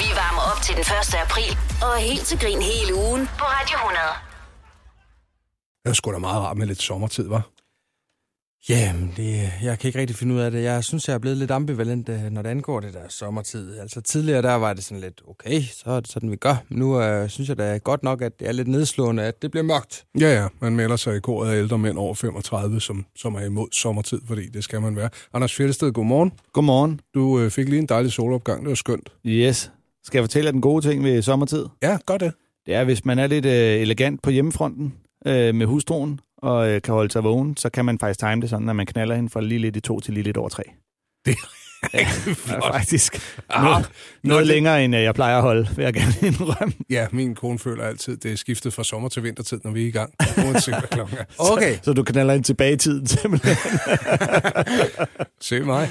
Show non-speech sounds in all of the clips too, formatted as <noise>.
Vi varmer op til den 1. april og er helt til grin hele ugen på Radio 100. Det er sgu da meget rart med lidt sommertid, var. Ja, det, jeg kan ikke rigtig finde ud af det. Jeg synes, jeg er blevet lidt ambivalent, øh, når det angår det der sommertid. Altså tidligere, der var det sådan lidt, okay, så er det sådan, vi gør. Nu øh, synes jeg da godt nok, at det er lidt nedslående, at det bliver mørkt. Ja, ja, man melder sig i koret af ældre mænd over 35, som, som er imod sommertid, fordi det skal man være. Anders Fjeldsted, godmorgen. Godmorgen. Du øh, fik lige en dejlig solopgang, det var skønt. Yes. Skal jeg fortælle jer den gode ting ved sommertid? Ja, godt det. Det er, hvis man er lidt øh, elegant på hjemmefronten øh, med hustruen, og øh, kan holde sig vågen, så kan man faktisk time det sådan, at man knaller hende fra lige lidt i to til lige lidt over tre. Det Ja, det er faktisk Ah, noget, noget det- længere, end øh, jeg plejer at holde, vil jeg gerne <laughs> indrømme. Ja, min kone føler altid, det er skiftet fra sommer til vintertid, når vi er i gang. Uanset hvad klokken er. <laughs> Okay. Så du knaller hende tilbage i tiden, simpelthen. <laughs> Se mig.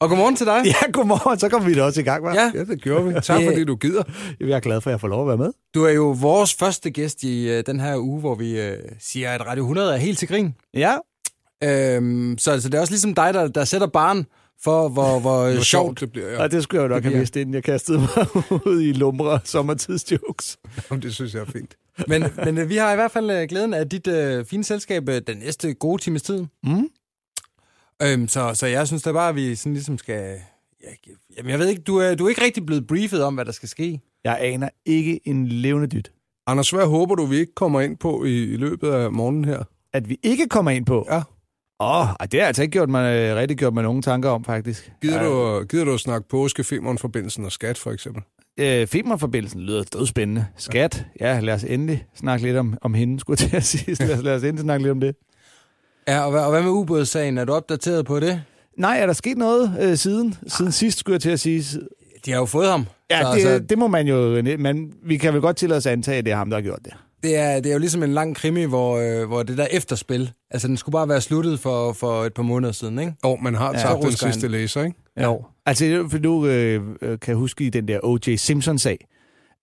Og godmorgen til dig. ja, godmorgen, så kommer vi da også i gang, hva'? Ja. Ja, det gjorde vi. Tak fordi du gider. Jeg er glad for, at jeg får lov at være med. Du er jo vores første gæst i øh, den her uge, hvor vi øh, siger, at Radio 100 er helt til grin. Ja, Øhm, så, så det er også ligesom dig, der, der sætter barn for, hvor, hvor Hvor sjovt sjovt det bliver. Ja. og det skulle jeg jo nok have vidst, inden jeg kastede mig <laughs> ud i lumre sommertidsjokes. <laughs> Jamen, det synes jeg er fint. Men, men øh, vi har i hvert fald øh, glæden af dit øh, fine selskab øh, den næste gode times tid. Mm. Øhm, så, så jeg synes da bare, at vi sådan ligesom skal... Ja, jamen, jeg ved ikke, du er, du er ikke rigtig blevet briefet om, hvad der skal ske. Jeg aner ikke en levende dyt. Anders, hvad håber du, vi ikke kommer ind på i, i løbet af morgenen her? At vi ikke kommer ind på? Ja. Åh, oh, det har jeg altså ikke gjort mig, øh, rigtig gjort mig nogen tanker om, faktisk. Gider, du, gider du at snakke påske, Femern-forbindelsen og skat, for eksempel? Øh, Femern-forbindelsen lyder dødspændende. Skat, ja, lad os endelig snakke lidt om, om hende, skulle jeg til at sige. <laughs> Lad os, lad os endelig snakke lidt om det. Ja, og hvad, og hvad med ubådssagen? Er du opdateret på det? Nej, er der sket noget øh, siden? Siden sidst, skulle jeg til at sige. De har jo fået ham. Ja, så, det, så det må man jo... Men vi kan vel godt tillade os at antage, at det er ham, der har gjort det. Det, er, det er jo ligesom en lang krimi, hvor, øh, hvor det der efterspil, altså den skulle bare være sluttet for, for et par måneder siden, ikke? Og man har Ja, tabt den rusker han. sidste læser, ikke? Jo. Altså, for du øh, øh, kan huske i den der O.J. Simpson-sag,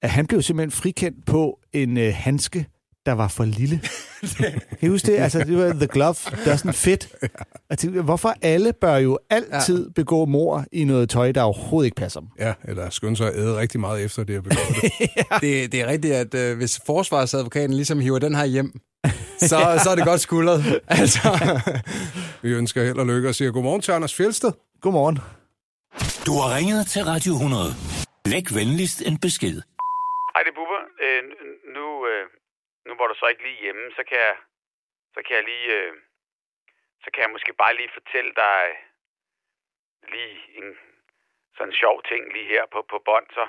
at han blev simpelthen frikendt på en øh, handske, der var for lille. <laughs> <laughs> kan I huske det? Altså, det var The Glove, der er sådan fedt. <laughs> Jeg tænkte, hvorfor alle bør jo altid begå mor i noget tøj, der overhovedet ikke passer dem? Ja, eller skynde sig at æde rigtig meget efter det, jeg begået det. <laughs> Det, det er rigtigt, at øh, hvis forsvarsadvokaten ligesom hiver den her hjem, så, så er det godt skuldret. Altså, Vi ønsker held og lykke og siger godmorgen til Anders Fjeldsted. Godmorgen. Du har ringet til Radio 100. Læg venligst en besked. Hej, det er Bubber. Øh, n- nu, øh, nu var du så ikke lige hjemme, så kan jeg, så kan jeg lige, øh, så kan jeg måske bare lige fortælle dig lige en sådan sjov ting lige her på, på bånd, så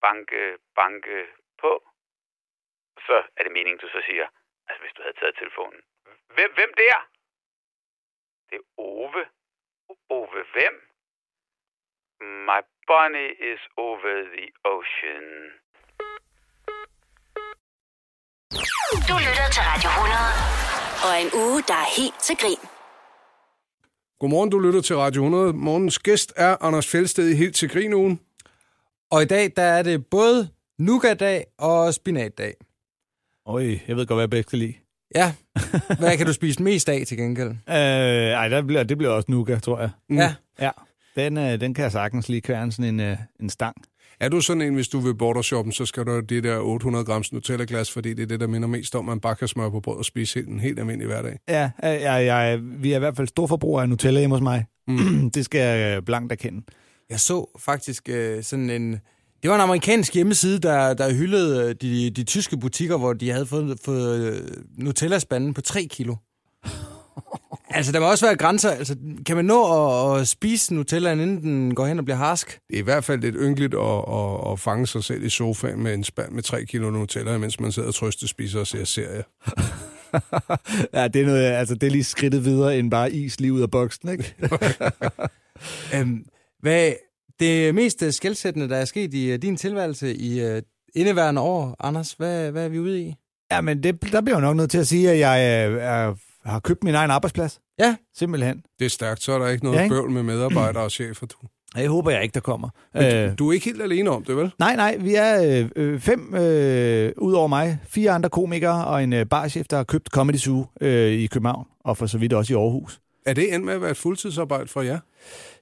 banke, banke på. Så er det meningen, du så siger, altså hvis du havde taget telefonen. Hvem, hvem der? Det er Ove. Ove hvem? My bunny is over the ocean. Du lytter til Radio 100. Og en uge, der er helt til grin. Godmorgen, du lytter til Radio 100. Morgens gæst er Anders Fjeldsted i Helt til Grinugen. og i dag, der er det både nougat-dag og spinatdag. Øj, jeg ved godt, hvad jeg bedst kan lide. Ja, <laughs> hvad kan du spise mest af til gengæld? Øh, ej, der bliver, det bliver også nuka, tror jeg. Mm. Ja, Ja, den, øh, den kan jeg sagtens lige kværne sådan en, øh, en stang. Er du sådan en, hvis du vil bordershoppen, så skal du have det der 800 grams Nutella-glas, fordi det er det, der minder mest om, at man bare kan smøre på brød og spise helt en helt almindelig hverdag. Ja, jeg, jeg, vi er i hvert fald storforbrugere af Nutella hjemme hos mig. Mm. <clears throat> det skal jeg øh, blankt erkende. jeg så faktisk øh, sådan en... Det var en amerikansk hjemmeside, der, der hyldede øh, de, de tyske butikker, hvor de havde fået, fået Nutella-spanden på 3 kilo. <laughs> altså, der må også være grænser. Altså, kan man nå at, at spise Nutellaen, inden den går hen og bliver harsk? Det er i hvert fald lidt ynkeligt at, at, at fange sig selv i sofaen med en spand med 3 kilo Nutella, mens man sidder og trøstespiser og ser serie. <laughs> ja, det er, noget, altså, det er lige skridtet videre end bare is lige ud af boksen, ikke? <laughs> Øhm, hvad det mest øh, skældsættende, der er sket i øh, din tilværelse i øh, indeværende år, Anders, hvad, hvad er vi ude i? ja, men det, der bliver jeg jo nok nødt til at sige, at jeg øh, er, har købt min egen arbejdsplads. Ja. Simpelthen. Det er stærkt, så er der ikke noget Ja, ikke? bøvl med medarbejdere og chefer. Du. Jeg håber jeg ikke, der kommer. Men Øh, du, du er ikke helt alene om det, vel? Nej, nej, vi er øh, øh, fem øh, ud over mig. Fire andre komikere og en øh, barchef, der har købt Comedy Zoo øh, i København, og for så vidt også i Aarhus. Er det endt med at være et fuldtidsarbejde for jer?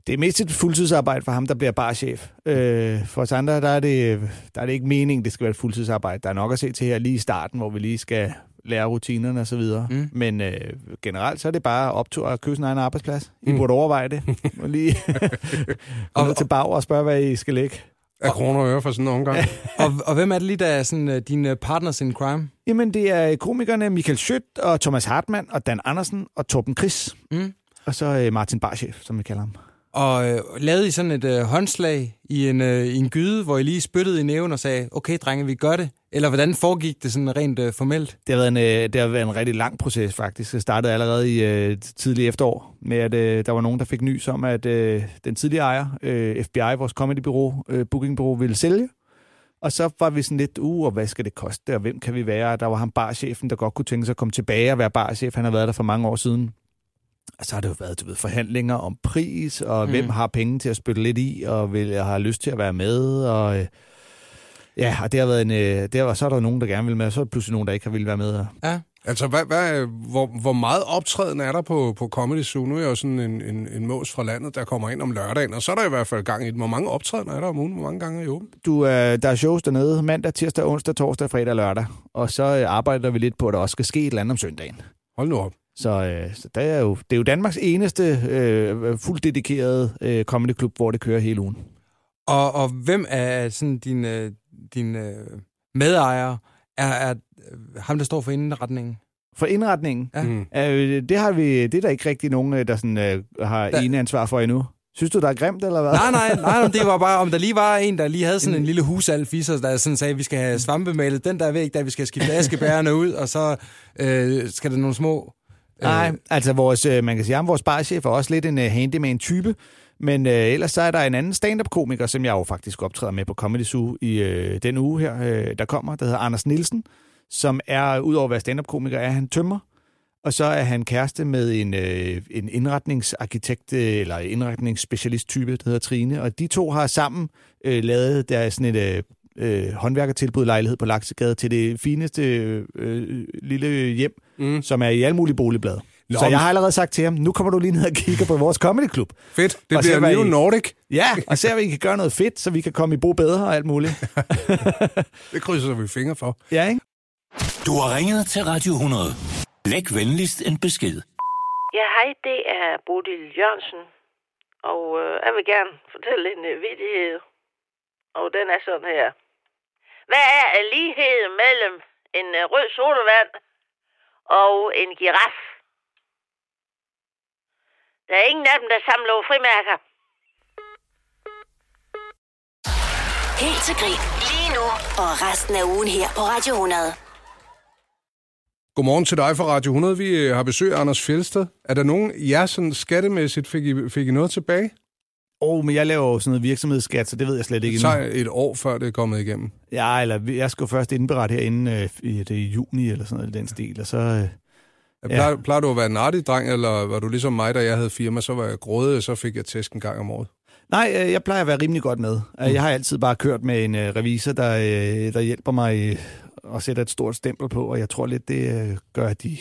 Det er mest et fuldtidsarbejde for ham, der bliver barchef. Øh, for os andre, der er, det, der er det ikke meningen, det skal være et fuldtidsarbejde. Der er nok at se til her lige i starten, hvor vi lige skal lære rutinerne og så videre. Mm. Men øh, generelt så er det bare optur at købe sin egen arbejdsplads. I mm. burde overveje det. Og <laughs> lige komme til bag og spørge, hvad I skal lægge. Af kroner og øre for sådan en omgang. <laughs> Og, og hvem er det lige, der er sådan, uh, dine partners in crime? Jamen, det er komikerne Michael Schødt og Thomas Hartmann og Dan Andersen og Torben Chris. Mm. Og så øh, Martin Barchef, som vi kalder ham. Og øh, lavede I sådan et øh, håndslag i en, øh, i en gyde, hvor I lige spyttede i næven og sagde, okay drenge, vi gør det? Eller hvordan foregik det sådan rent øh, formelt? Det har, været en, øh, det har været en rigtig lang proces, faktisk. Det startede allerede i øh, tidlig efterår, med at øh, der var nogen, der fik nys om, at øh, den tidligere ejer, øh, FBI, vores comedybureau, øh, bookingbureau, ville sælge. Og så var vi sådan lidt, uh, og hvad skal det koste, og hvem kan vi være? Der var ham barchefen, der godt kunne tænke sig at komme tilbage og være barchef. Han har været der for mange år siden. Og så har det jo været du ved, forhandlinger om pris, og mm. hvem har penge til at spytte lidt i, og vil, har lyst til at være med, og... Øh, Ja, og det har været en, øh, der var, så er der nogen, der gerne vil med, og så er der pludselig nogen, der ikke har ville være med. Ja. Altså, hvad, hvad, hvor, hvor meget optræden er der på, på Comedy Zoo? Nu er jeg jo sådan en, en, en mås fra landet, der kommer ind om lørdagen, og så er der i hvert fald gang i den. Hvor mange optræden er der om ugen? Hvor mange gange er I åben? Du, øh, der er shows dernede mandag, tirsdag, onsdag, torsdag, fredag og lørdag. Og så øh, arbejder vi lidt på, at der også skal ske et eller andet om søndagen. Hold nu op. Så, øh, så det, er jo, det er jo Danmarks eneste øh, fuldt dedikerede øh, comedyklub, hvor det kører hele ugen. Og, og hvem er sådan dine, dine medejere? Er, er ham, der står for indretningen? For indretningen? Ja. Mm. Øh, det, har vi, det er der ikke rigtig nogen, øh, der sådan, øh, har Der- ene ansvar for endnu. Synes du, der er grimt, eller hvad? Nej, nej, nej, nej, det var bare, om der lige var en, der lige havde sådan en lille husalf i sig, der sådan sagde, at vi skal have svampemalet den der væg, der vi skal skifte askebærerne ud, og så øh, skal der nogle små... Øh, Nej, altså vores, øh, man kan sige, at vores barchef er også lidt en øh, uh, handyman-type, men øh, ellers så er der en anden stand-up-komiker, som jeg jo faktisk optræder med på Comedy Zoo i øh, den uge her, øh, der kommer, der hedder Anders Nielsen, som er, udover at være stand-up-komiker, er han tømmer, og så er han kæreste med en, øh, en indretningsarkitekt, øh, eller indretningsspecialist-type, der hedder Trine, og de to har sammen øh, lavet der sådan et øh, øh, håndværkertilbud lejlighed på Laksegade til det fineste øh, øh lille hjem, mm. som er i alle mulige boligblade. Nå, Så jeg har allerede sagt til ham, nu kommer du lige ned og kigger på vores comedyklub. Fedt. Det Og bliver var New I- Nordic. Ja, og ser, hvad I kan gøre noget fedt, så vi kan komme i bo bedre og alt muligt. <laughs> Det krydser vi fingre for. Ja, ikke? Du har ringet til Radio 100. Læg venligst en besked. Ja, hej, det er Bodil Jørgensen, og øh, jeg vil gerne fortælle en øh, vidighed, og den er sådan her. Hvad er ligheden mellem en øh, rød sodavand og en giraf? Der er ingen af dem, der samler frimærker. Helt til grin. Lige nu og resten af ugen her på Radio 100. Godmorgen til dig fra Radio 100. Vi øh, har besøg af Anders Fjeldsted. Er der nogen, jer sådan skattemæssigt, fik I, fik I noget tilbage? Åh, oh, men jeg laver jo sådan noget virksomhedsskat, så det ved jeg slet ikke endnu. tager et år, før det er kommet igennem. Ja, eller jeg skal jo først indberette herinde øh, i, det i juni eller sådan noget den stil, og så... Øh, Jeg plejer, plejer du at være en artig dreng, eller var du ligesom mig, da jeg havde firma, så var jeg grådig, og så fik jeg tæsk en gang om året? nej, øh, jeg plejer at være rimelig godt med. Mm. Jeg har altid bare kørt med en øh, revisor, der, øh, der hjælper mig øh, og sætter et stort stempel på, og jeg tror lidt, det øh, gør, at de...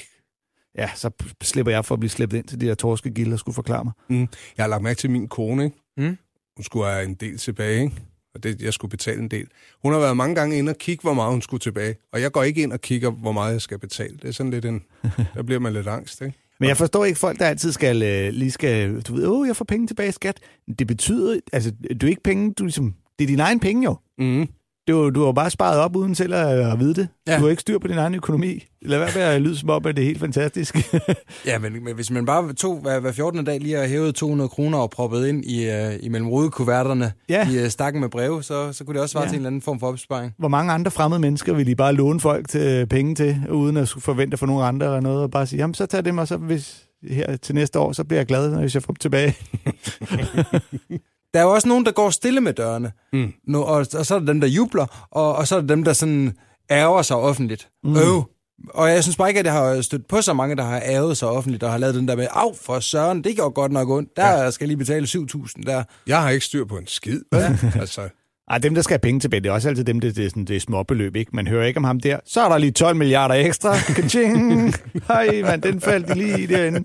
Ja, så slipper jeg for at blive slæbt ind til de der torskegilder og skulle forklare mig. Mm. Jeg har lagt mærke til min kone, ikke? Mm. Hun skulle have en del tilbage, ikke? Og det, jeg skulle betale en del. Hun har været mange gange inde og kigge, hvor meget hun skulle tilbage. Og jeg går ikke ind og kigger, hvor meget jeg skal betale. Det er sådan lidt en... <laughs> Der bliver man lidt angst, ikke? Men jeg forstår ikke folk, der altid skal, øh, lige skal, du ved, åh, jeg får penge tilbage i skat. Det betyder, altså, det er ikke penge, du ligesom, det er dine egne penge jo. Mm. Det var, du har bare sparet op uden selv at, at vide det. Ja. Du har ikke styr på din egen økonomi. Lad være med at lyde som om, at det er helt fantastisk. <laughs> Ja, men, men hvis man bare tog hver, hver 14. dag lige og hævet 200 kroner og proppet ind i, uh, imellem rodekuverterne Ja. i uh, stakken med breve, så, så kunne det også svare ja. Til en eller anden form for opsparing. Hvor mange andre fremmede mennesker vil I bare låne folk til penge til, uden at skulle forvente få nogle andre eller noget, og bare sige, jamen så tag dem, og så hvis her til næste år, så bliver jeg glad, hvis jeg får dem tilbage. <laughs> Der er jo også nogen, der går stille med dørene, Mm. nu, og, og så er der dem, der jubler, og, og så er der dem, der sådan ærger sig offentligt. Mm. Øv. Og jeg synes bare ikke, at jeg har stødt på så mange, der har ærget sig offentligt, og har lavet den der med, af for søren, det gjorde godt nok ondt. Der ja. skal jeg lige betale 7.000 der. Jeg har ikke styr på en skid. Ja. <laughs> altså, Ej, dem, der skal have penge tilbage, det er også altid dem, det, det, er, sådan, det er småbeløb, ikke? Man hører ikke om ham der. Så er der lige 12 milliarder ekstra. Kaching! Hej, mand, den faldt lige i derinde.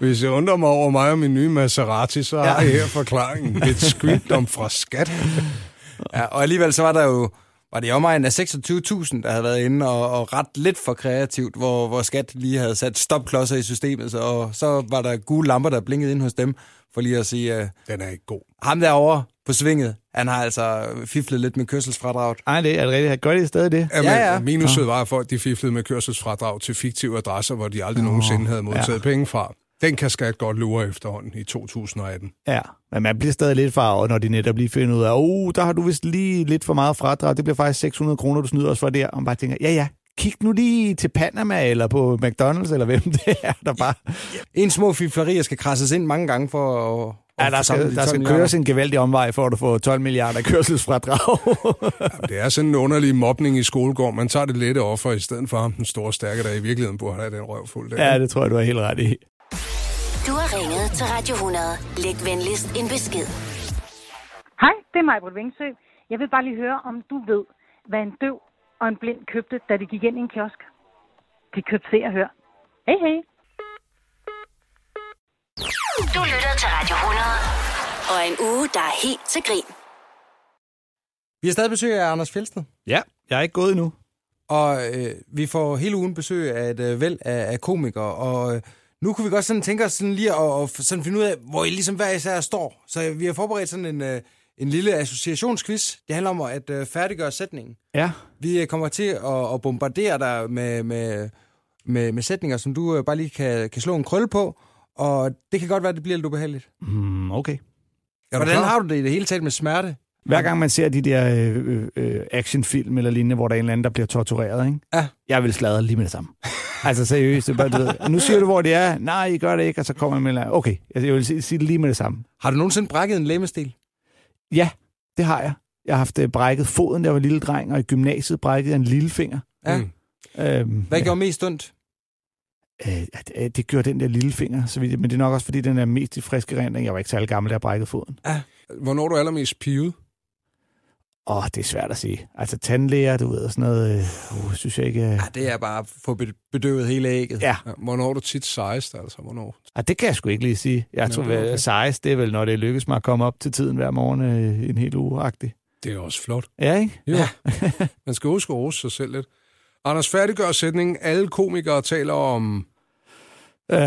Hvis jeg undrer mig over mig og min nye Maserati, så har jeg her forklaringen. Et squidom fra skat. Ja, og alligevel så var der jo var det i omegnen af 26.000, der havde været inde og, og ret lidt for kreativt, hvor, hvor skat lige havde sat stopklodser i systemet, så, og så var der gule lamper, der blinkede ind hos dem, for lige at sige, uh, Den er ikke god. ham derovre på svinget, han har altså fiflet lidt med kørselsfradraget. Ej, det er det rigtigt. Gør de stadig det? Jamen, Ja, ja. Minuset var, at folk de fiflede med kørselsfradrag til fiktive adresser, hvor de aldrig nogensinde havde modtaget penge fra. Den kan skat godt lure efterhånden i 2018. Ja, men man bliver stadig lidt farvet, når de netop lige finder ud af, oh, der har du vist lige lidt for meget fradrag. Det bliver faktisk 600 kroner, du snyder os for der. Og man bare tænker, ja ja, kig nu lige til Panama eller på McDonald's, eller hvem <laughs> det er, der bare... En små fiflerier skal krasses ind mange gange for at, Ja, der skal, de der 12 skal køres en gevaldig omvej, for at du får 12 milliarder kørselsfradrag. Jamen, det er sådan en underlig mobning i skolegård. Man tager det lette offer i stedet for ham, den store stærke, der i virkeligheden burde have den røv fuld. Ja, det tror jeg, du er helt ret i. Du har ringet til Radio 100. Læg venligst en besked. Hej, det er Majbrit Vingsø. Jeg vil bare lige høre, om du ved, hvad en døv og en blind købte, da de gik ind i en kiosk. De købte se og hør. Hej, hej. Du lytter til Radio 100. Og en uge, der er helt til grin. Vi har stadig besøg af Anders Fjeldsted. Ja, jeg er ikke gået endnu. Og øh, vi får hele ugen besøg af et øh, væld af, af komikere, og øh, nu kunne vi godt sådan tænke os sådan lige at, at sådan finde ud af, hvor I ligesom hver især står. Så vi har forberedt sådan en, øh, en lille associationsquiz. Det handler om at øh, færdiggøre sætningen. Ja, Vi øh, kommer til at, at bombardere dig med, med, med, med sætninger, som du øh, bare lige kan, kan slå en krølle på, og det kan godt være, at det bliver lidt ubehageligt. mm, okay. Er Hvordan klar? har du det i det hele taget med smerte? Hver gang man ser de der øh, øh, actionfilm eller lignende, hvor der er en eller anden, der bliver tortureret, ikke? Ja. jeg vil sladre lige med det samme. altså seriøst, det er bare, du ved, nu siger du, hvor det er. Nej, I gør det ikke, og så kommer man med, okay, jeg vil sige, sige det lige med det samme. Har du nogensinde brækket en lægemestil? Ja, det har jeg. Jeg har haft øh, brækket foden, da jeg var lille dreng, og i gymnasiet brækkede jeg en lillefinger. Ja. Mm. Øhm, Hvad gjorde mest ondt? Øh, ja, det, det gjorde den der lillefinger, så vidt, men det er nok også, fordi den er mest i friske rendring. Jeg var ikke særlig gammel, da jeg brækkede foden. Hvornår er du allermest pivet? Åh, det er svært at sige. Altså tandlæger, du ved, og sådan noget, øh, uh, synes jeg ikke... Øh, Ja, det er bare at få bedøvet hele ægget. ja, Ja, Hvornår er du tit sejest, altså? Hvornår? ah, det kan jeg sgu ikke lige sige. Jeg Nå, tror, okay. sejst, det er vel, når det lykkes mig at komme op til tiden hver morgen øh, en hel uge -agtig. Det er også flot. Ja, ikke? Jo. <laughs> Man skal huske at rose sig selv lidt. Anders, færdiggør sætningen. Alle komikere taler om... Øh,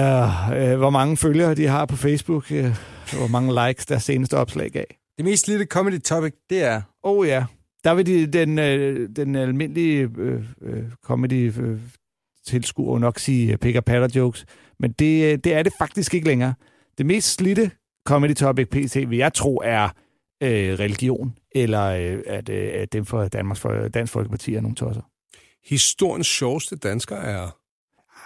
øh, hvor mange følgere de har på Facebook, øh, hvor mange likes deres seneste opslag gav. Det mest lille comedy topic, det er... Oh ja, der vil de, den, øh, den almindelige øh, øh, comedy øh, tilskuer nok sige øh, pick patter jokes, men det, øh, det er det faktisk ikke længere. Det mest slidte comedy topic PT, vil jeg tro, er øh, religion, eller øh, at, øh, at dem for Danmarks for Dansk Folkeparti er nogle tosser. Historiens sjoveste dansker er...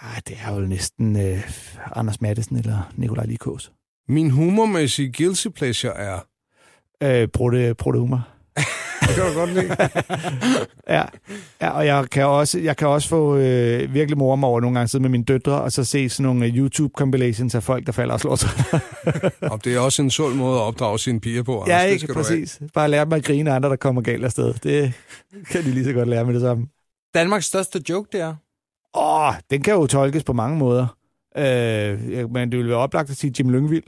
Ah, det er jo næsten øh, Anders Mattesen eller Nikolaj Likås. Min humormæssige guilty pleasure er... Øh, Brutte, Brutte Humor. Det kan du godt lide. <laughs> Ja, ja og jeg kan også, jeg kan også få øh, virkelig mor over nogle gange sidde med mine døtre, og så se sådan nogle øh, YouTube-compilations af folk, der falder og slår sig. <laughs> Og det er også en sund måde at opdrage sine piger på, Anders. ja, ikke præcis. Bare lære dem at grine af andre, der kommer galt afsted. Det kan de lige så godt lære med det samme. Danmarks største joke, det er... Åh, den kan jo tolkes på mange måder. Øh, men det ville være oplagt at sige Jim Lyngvild.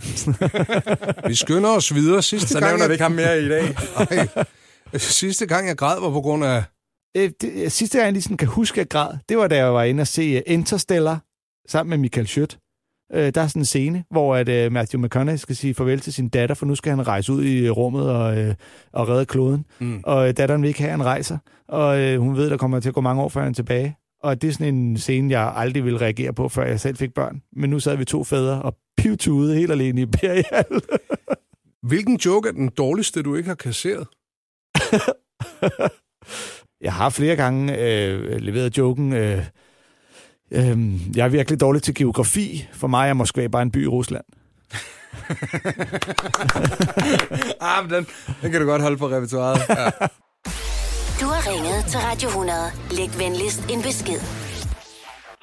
<laughs> Vi skynder os videre. Sidste Så gang, nævner vi jeg... ikke ham mere i dag. <laughs> Ej, sidste gang, jeg græd, var på grund af... Øh, det, sidste gang, jeg lige sådan kan huske, at jeg græd, det var, da jeg var inde og se øh, Interstellar sammen med Michael Schødt. Øh, der er sådan en scene, hvor at, øh, Matthew McConaughey skal sige farvel til sin datter, for nu skal han rejse ud i rummet og, øh, og redde kloden. Mm. Og øh, datteren vil ikke have, at han rejser. Og øh, hun ved, der kommer til at gå mange år, før han er tilbage. Og det er sådan en scene, jeg aldrig ville reagere på, før jeg selv fik børn. Men nu sad vi to fædre og pivtude helt alene i Imperial. <laughs> Hvilken joke er den dårligste, du ikke har kasseret? <laughs> Jeg har flere gange øh, leveret joken. Øh, øh, jeg er virkelig dårlig til geografi. For mig er Moskva bare en by i Rusland. <laughs> ah, men den, den kan du godt holde på repertoiret. Ja. Har ringet til Radio 100. Læg venligst en besked.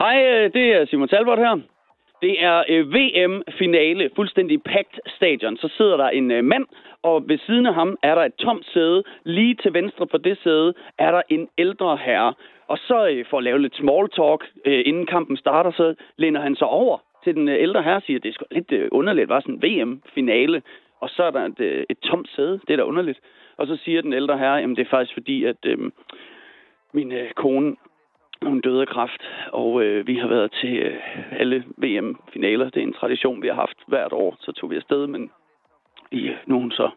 Hej, øh, det er Simon Talbot her. Det er øh, VM-finale, fuldstændig packed stadion. Så sidder der en øh, mand og ved siden af ham er der et tomt sæde. Lige til venstre for det sæde er der en ældre herre. Og så for at lave lidt small talk, inden kampen starter, så læner han sig over til den ældre herre og siger, det er sgu lidt underligt, var sådan en VM-finale, og så er der et, et tomt sæde, det er da underligt. Og så siger den ældre herre, jamen det er faktisk fordi, at øh, min øh, kone, hun døde af kræft, og øh, vi har været til øh, alle VM-finaler. Det er en tradition, vi har haft hvert år. Så tog vi afsted, men i, øh, nu er hun så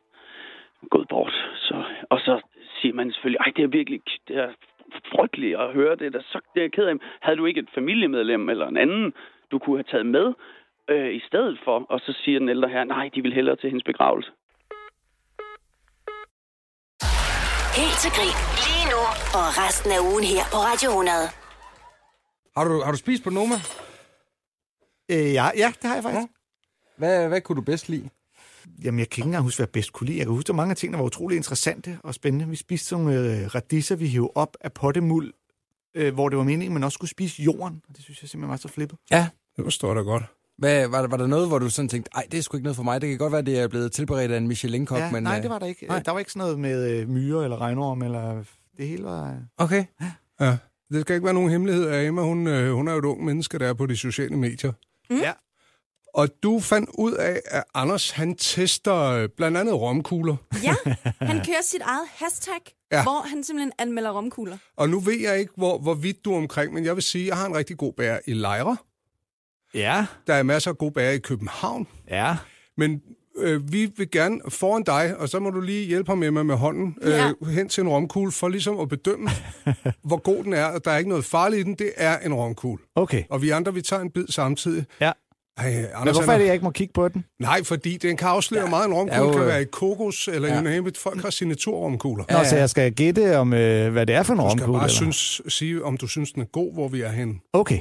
gået bort. Så, og så siger man selvfølgelig, ej, det er virkelig det er frygteligt at høre det. Der, så det er ked af. Havde du ikke et familiemedlem eller en anden, du kunne have taget med øh, i stedet for? Og så siger den ældre her, nej, de vil hellere til hendes begravelse. Helt til grin. Lige nu og resten af ugen her på Radio 100. Har du, har du spist på Noma? Øh, ja, ja, det har jeg faktisk. Hvad, hvad kunne du bedst lide? Jamen, jeg kan ikke engang huske, hvad jeg bedst kunne lide. Jeg kan huske, at mange af tingene var utrolig interessante og spændende. Vi spiste sådan nogle øh, radisser, vi hævde op af pottemuld, øh, hvor det var meningen, at man også skulle spise jorden. Og det synes jeg simpelthen var så flippet. Ja. Det forstår jeg da godt. Hvad, var, der, var der noget, hvor du sådan tænkte, ej, det er sgu ikke noget for mig. Det kan godt være, det er blevet tilberedt af en Michelin-kok, Ja, men... nej, øh, det var der ikke. nej. Der var ikke sådan noget med øh, myrer eller regnorm, eller det hele var... Okay. Ja. Det skal ikke være nogen hemmelighed af Emma. Hun, øh, hun er jo et ung menneske, der er på de sociale medier. Mm. Ja. Og du fandt ud af, at Anders han tester øh, blandt andet romkugler. Ja, <laughs> han kører sit eget hashtag, Ja. hvor han simpelthen anmelder romkugler. Og nu ved jeg ikke, hvor, hvor vidt du er omkring, men jeg vil sige, at jeg har en rigtig god bager i Lejre. Ja. Der er masser af gode bager i København. Ja. Men øh, vi vil gerne foran dig, og så må du lige hjælpe ham med med, med hånden, Ja. øh, hen til en romkugle, for ligesom at bedømme, <laughs> hvor god den er. Og der er ikke noget farligt i den, det er en romkugle. Okay. Og vi andre, vi tager en bid samtidig. Ja. Ej, Anders, Men hvorfor er det, jeg ikke må kigge på den? Nej, fordi den kan afsløre ja. meget. En romkugle jo, kan være i kokos eller ja. ja. you name it. Folk har signaturromkugler. Nå, så jeg skal gætte om, øh, hvad det er for en Du skal romkugle? bare eller? synes, sige, om du synes, den er god, hvor vi er henne. Okay.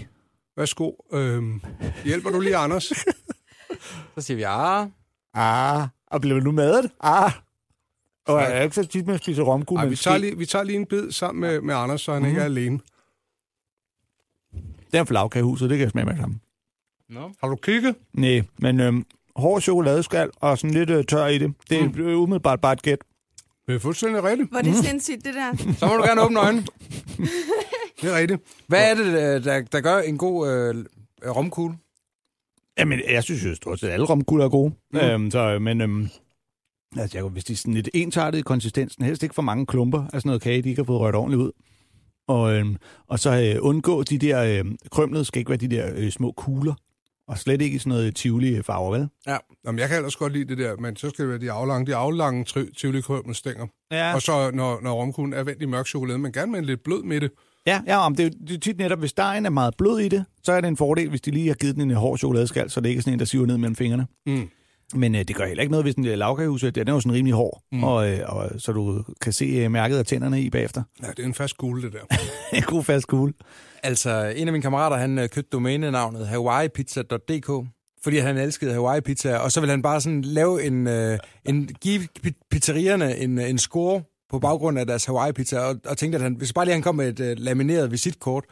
Værsgo. Øhm, hjælper du lige, Anders? <laughs> Så siger vi, ja. Ah, og blev du madet? Ah. Og jeg er ikke så tit med at spise romkugle. Vi, tager lige, vi tager lige en bid sammen med, med Anders, så han mm. ikke er alene. Det er en flagkagehuset, det kan jeg smage med det samme. No. Har du kigget? Nej, men øhm, hård chokoladeskal og sådan lidt øh, tør i det. Det er mm. umiddelbart bare et gæt. Det er fuldstændig rigtigt. Er det sindssygt, det der. Så må du gerne åbne øjnene. <laughs> Det er rigtigt. Hvad er det, øh, der, der gør en god øh, romkugle? Jamen, jeg synes jo stort set, alle romkugler er gode. Mm. Øhm, så, men øhm, altså, jeg, hvis de er sådan lidt ensartede i konsistensen, helst ikke for mange klumper af sådan noget kage, de ikke har fået rørt ordentligt ud. Og, øhm, og så øh, undgå de der øh, krømlede, skal ikke være de der øh, små kugler. Og slet ikke i sådan noget tivoli farver, vel? Ja. Jamen, jeg kan ellers godt lide det der, men så skal det være de aflange, de aflange tivoli med stænger. Ja. Og så, når, når romkuglen er vendt i mørk chokolade, men gerne med en lidt blød midte. Ja, ja om det, er det er tit netop, hvis dejen er meget blød i det, så er det en fordel, hvis de lige har givet den en hård chokoladeskal, så det ikke er sådan en, der siver ned mellem fingrene. Mm. Men øh, det gør heller ikke noget, hvis den lavkagehus, den er jo sådan rimelig hård, mm. og, øh, og, så du kan se øh, mærket af tænderne i bagefter. Ja, det er en fast kugle, det der. <laughs> en god fast kugle. Altså, en af mine kammerater, han øh, købte domænenavnet hawaiipizza.dk, fordi han elskede Hawaii pizza, og så ville han bare sådan lave en, øh, en give pi- pizzerierne en, en score på baggrund af deres Hawaii pizza, og, og tænkte, at han, hvis bare lige han kom med et øh, lamineret visitkort,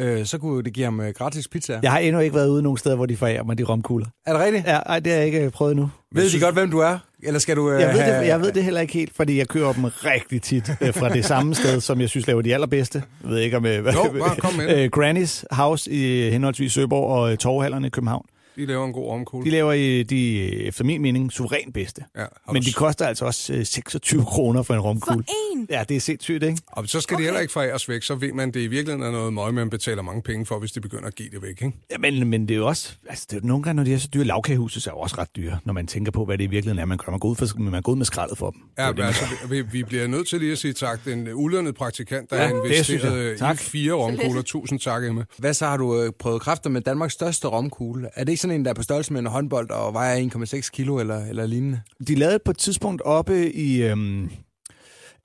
øh, så kunne det give ham øh, gratis pizza. Jeg har endnu ikke været ude nogen steder, hvor de forærer mig de romkugler. Er det rigtigt? Ja, ej, det har jeg ikke øh, prøvet nu. Ved de godt, hvem du er? Eller skal du... Øh, Jeg ved, det, jeg ved det heller ikke helt, fordi jeg kører dem rigtig tit øh, fra det samme sted, som jeg synes laver de allerbedste. Jeg ved ikke om... Øh, Jo, bare kom med <laughs> øh, Granny's House i henholdsvis Søborg og øh, Torvehallerne i København. De laver en god romkugle. De laver øh, de, øh, efter min mening, suveræn bedste. Ja, Men de koster altså også øh, 26 kroner for en romkugle. For en? Ja, det er sindssygt, ikke? Og så skal okay. de heller ikke foræres væk, så ved man, at det i virkeligheden er noget møg, man betaler mange penge for, hvis de begynder at give det væk. Ikke? Ja, men, men det er jo også... Altså, det er jo nogle gange, når de er så dyre, lavkagehuse er jo også ret dyre, når man tænker på, hvad det i virkeligheden er, man gør. Man går ud, for, man går ud med skraldet for dem. Det Ja, det, men altså, vi, vi bliver nødt til lige at sige tak. Den ulønnet praktikant, der Ja, har det investeret i fire romkugler. Tusind tak, Emma. Hvad så har du øh, prøvet kræfter med Danmarks største romkugle? Er det ikke sådan en, der er på størrelse med en håndbold og vejer 1,6 kilo eller, eller lignende? De lavede på et tidspunkt oppe i øhm,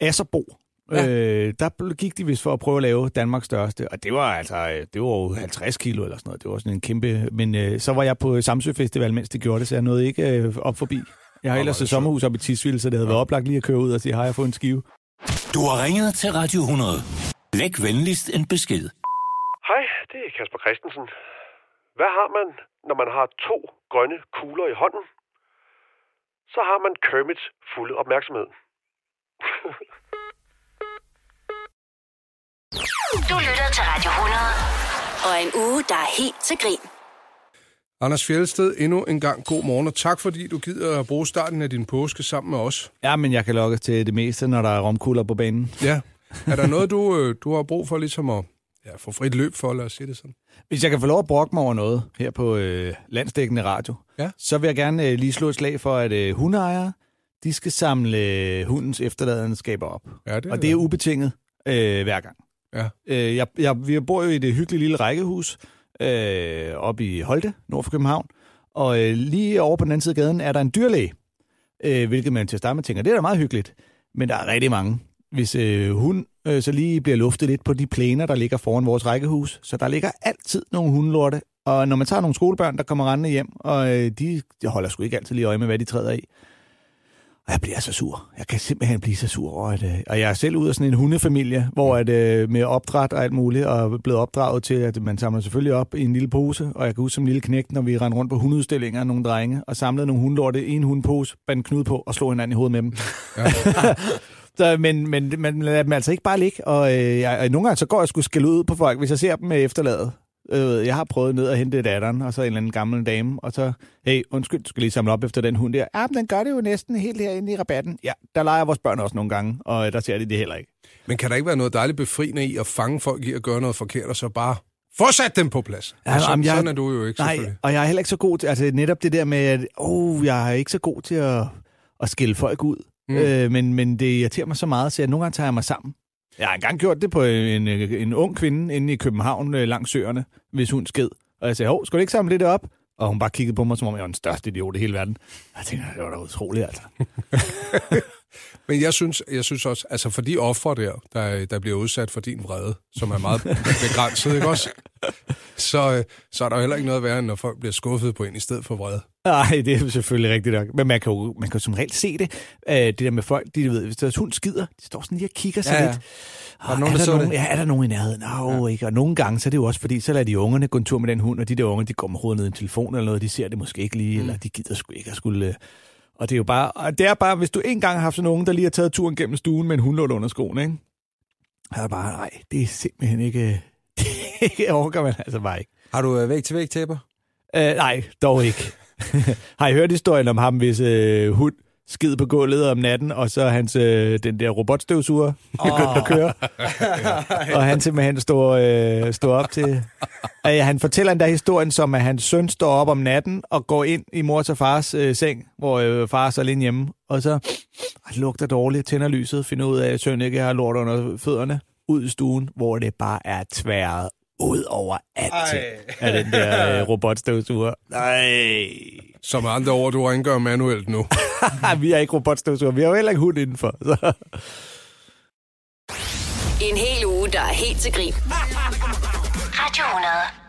Asserbo. Ja. Øh, der gik de vist for at prøve at lave Danmarks største, og det var altså øh, det var jo 50 kilo eller sådan noget. Det var sådan en kæmpe... Men øh, så var jeg på Samsø Festival, mens det gjorde det, så jeg nåede ikke øh, op forbi. Jeg har ellers er et sommerhus op i Tisvilde, så det havde været oplagt lige at køre ud og sige, har jeg fået en skive? Du har ringet til Radio 100. Læg venligst en besked. Hej, det er Kasper Christensen. Hvad har man, når man har to grønne kugler i hånden? så har man Kermits fulde opmærksomhed. Du lytter til Radio 100. Og en uge, der er helt til grin. Anders Fjeldsted, endnu en gang god morgen, og tak fordi du gider at bruge starten af din påske sammen med os. Ja, men jeg kan lokke til det meste, når der er romkugler på banen. Ja. Er der noget, du, øh, du har brug for ligesom at ja, få frit løb for, lad os sige det sådan? Hvis jeg kan få lov at brokke mig over noget her på øh, landsdækkende radio, Ja. så vil jeg gerne øh, lige slå et slag for, at øh, hundeejere, de skal samle øh, hundens efterladenskaber op. Ja, det Og det er ubetinget øh, hver gang. Ja. Øh, jeg, jeg, vi bor jo i det hyggelige lille rækkehus øh, oppe i Holte, nord for København. Og øh, lige over på den anden side af gaden er der en dyrlæge, øh, hvilket man til at starte med tænker, det er da meget hyggeligt. Men der er rigtig mange. Hvis øh, hun øh, så lige bliver luftet lidt på de plæner, der ligger foran vores rækkehus, så der ligger altid nogle hundelorte. Og når man tager nogle skolebørn, der kommer rendende hjem, og øh, de, de holder sgu ikke altid lige øje med, hvad de træder i. Og jeg bliver så sur. Jeg kan simpelthen blive så sur over, at, øh, og jeg er selv ud af sådan en hundefamilie, hvor at, øh, med opdræt og alt muligt, og blevet opdraget til, at man samler selvfølgelig op i en lille pose, og jeg kan huske som lille knægt, når vi rendte rundt på hundeudstillinger nogle drenge, og samlede nogle hundelorte i en hundepose, bandt knude på, og slog hinanden i hovedet med dem. Ja. <laughs> så, men, men man lader dem altså ikke bare ligge, og, øh, jeg, og nogle gange så går jeg sgu skælde ud på folk, hvis jeg ser dem efterladet. Øh, jeg har prøvet ned at hente datteren, og så en eller anden gammel dame, og så, hey, undskyld, du skal lige samle op efter den hund der. Ja, men den gør det jo næsten helt herinde i rabatten. Ja, der leger vores børn også nogle gange, og øh, der ser de det heller ikke. Men kan der ikke være noget dejligt befriende i at fange folk i at gøre noget forkert, og så bare få sat dem på plads? Ja, sådan, jamen, jeg- sådan er du jo ikke, Nej, og jeg er heller ikke så god til, altså netop det der med, at oh, jeg er ikke så god til at, at skille folk ud. Mm. Øh, men, men det irriterer mig så meget, så jeg nogle gange tager jeg mig sammen. Jeg har engang gjort det på en, en ung kvinde inde i København øh, langs søerne, hvis hun sked. Og jeg sagde, hov, skal du ikke samle lidt op? Og hun bare kiggede på mig, som om jeg var den største idiot i hele verden. Og jeg tænkte, det var da utroligt, altså. <laughs> Men jeg synes, jeg synes også, altså for de ofre der, der, der bliver udsat for din vrede, som er meget <laughs> begrænset, ikke også? Så, øh, så er der jo heller ikke noget værre, end når folk bliver skuffet på en i stedet for vrede. Nej, det er selvfølgelig rigtigt nok. Men man kan jo, man kan jo som regel se det. Øh, det der med folk, de ved, hvis deres hund skider, de står sådan lige og kigger sig Ja, ja. lidt. Var der Ah, nogen, er der nogen, det? Ja, er der nogen i nærheden? No, ja. ikke. Og nogle gange, så er det jo også fordi, så lader de ungerne gå en tur med den hund, og de der unger, de går med hovedet ned i en telefon eller noget, de ser det måske ikke lige, mm. eller de gider sgu ikke at skulle... Og det er jo bare, og det er bare, hvis du en gang har haft sådan nogen, der lige har taget turen gennem stuen med en hundlåd under skoen, ikke? Så er det bare, nej, det er simpelthen ikke... <laughs> Det orker man altså bare ikke. Har du øh, væg-til-væg tæpper? Øh, nej, dog ikke. <laughs> har I hørt historien om ham, hvis øh, hund skid på gulvet om natten, og så hans, øh, den der robotstøvsuger begyndte at køre. og han simpelthen stod, øh, stod op til... Øh, han fortæller endda historien som, at hans søn står op om natten og går ind i mors og fars øh, seng, hvor øh, far er så alene hjemme, og så det lugter dårligt, tænder lyset, finder ud af, at søn ikke har lort under fødderne, ud i stuen, hvor det bare er tværet ud over alting af den der øh, robotstøvsuger. Nej. Som andre ord, du rengør manuelt nu. <laughs> vi er ikke robotstøvsuger. Vi har jo heller ikke hund indenfor. Så. En hel uge, der er helt til grin. <laughs> Radio 100.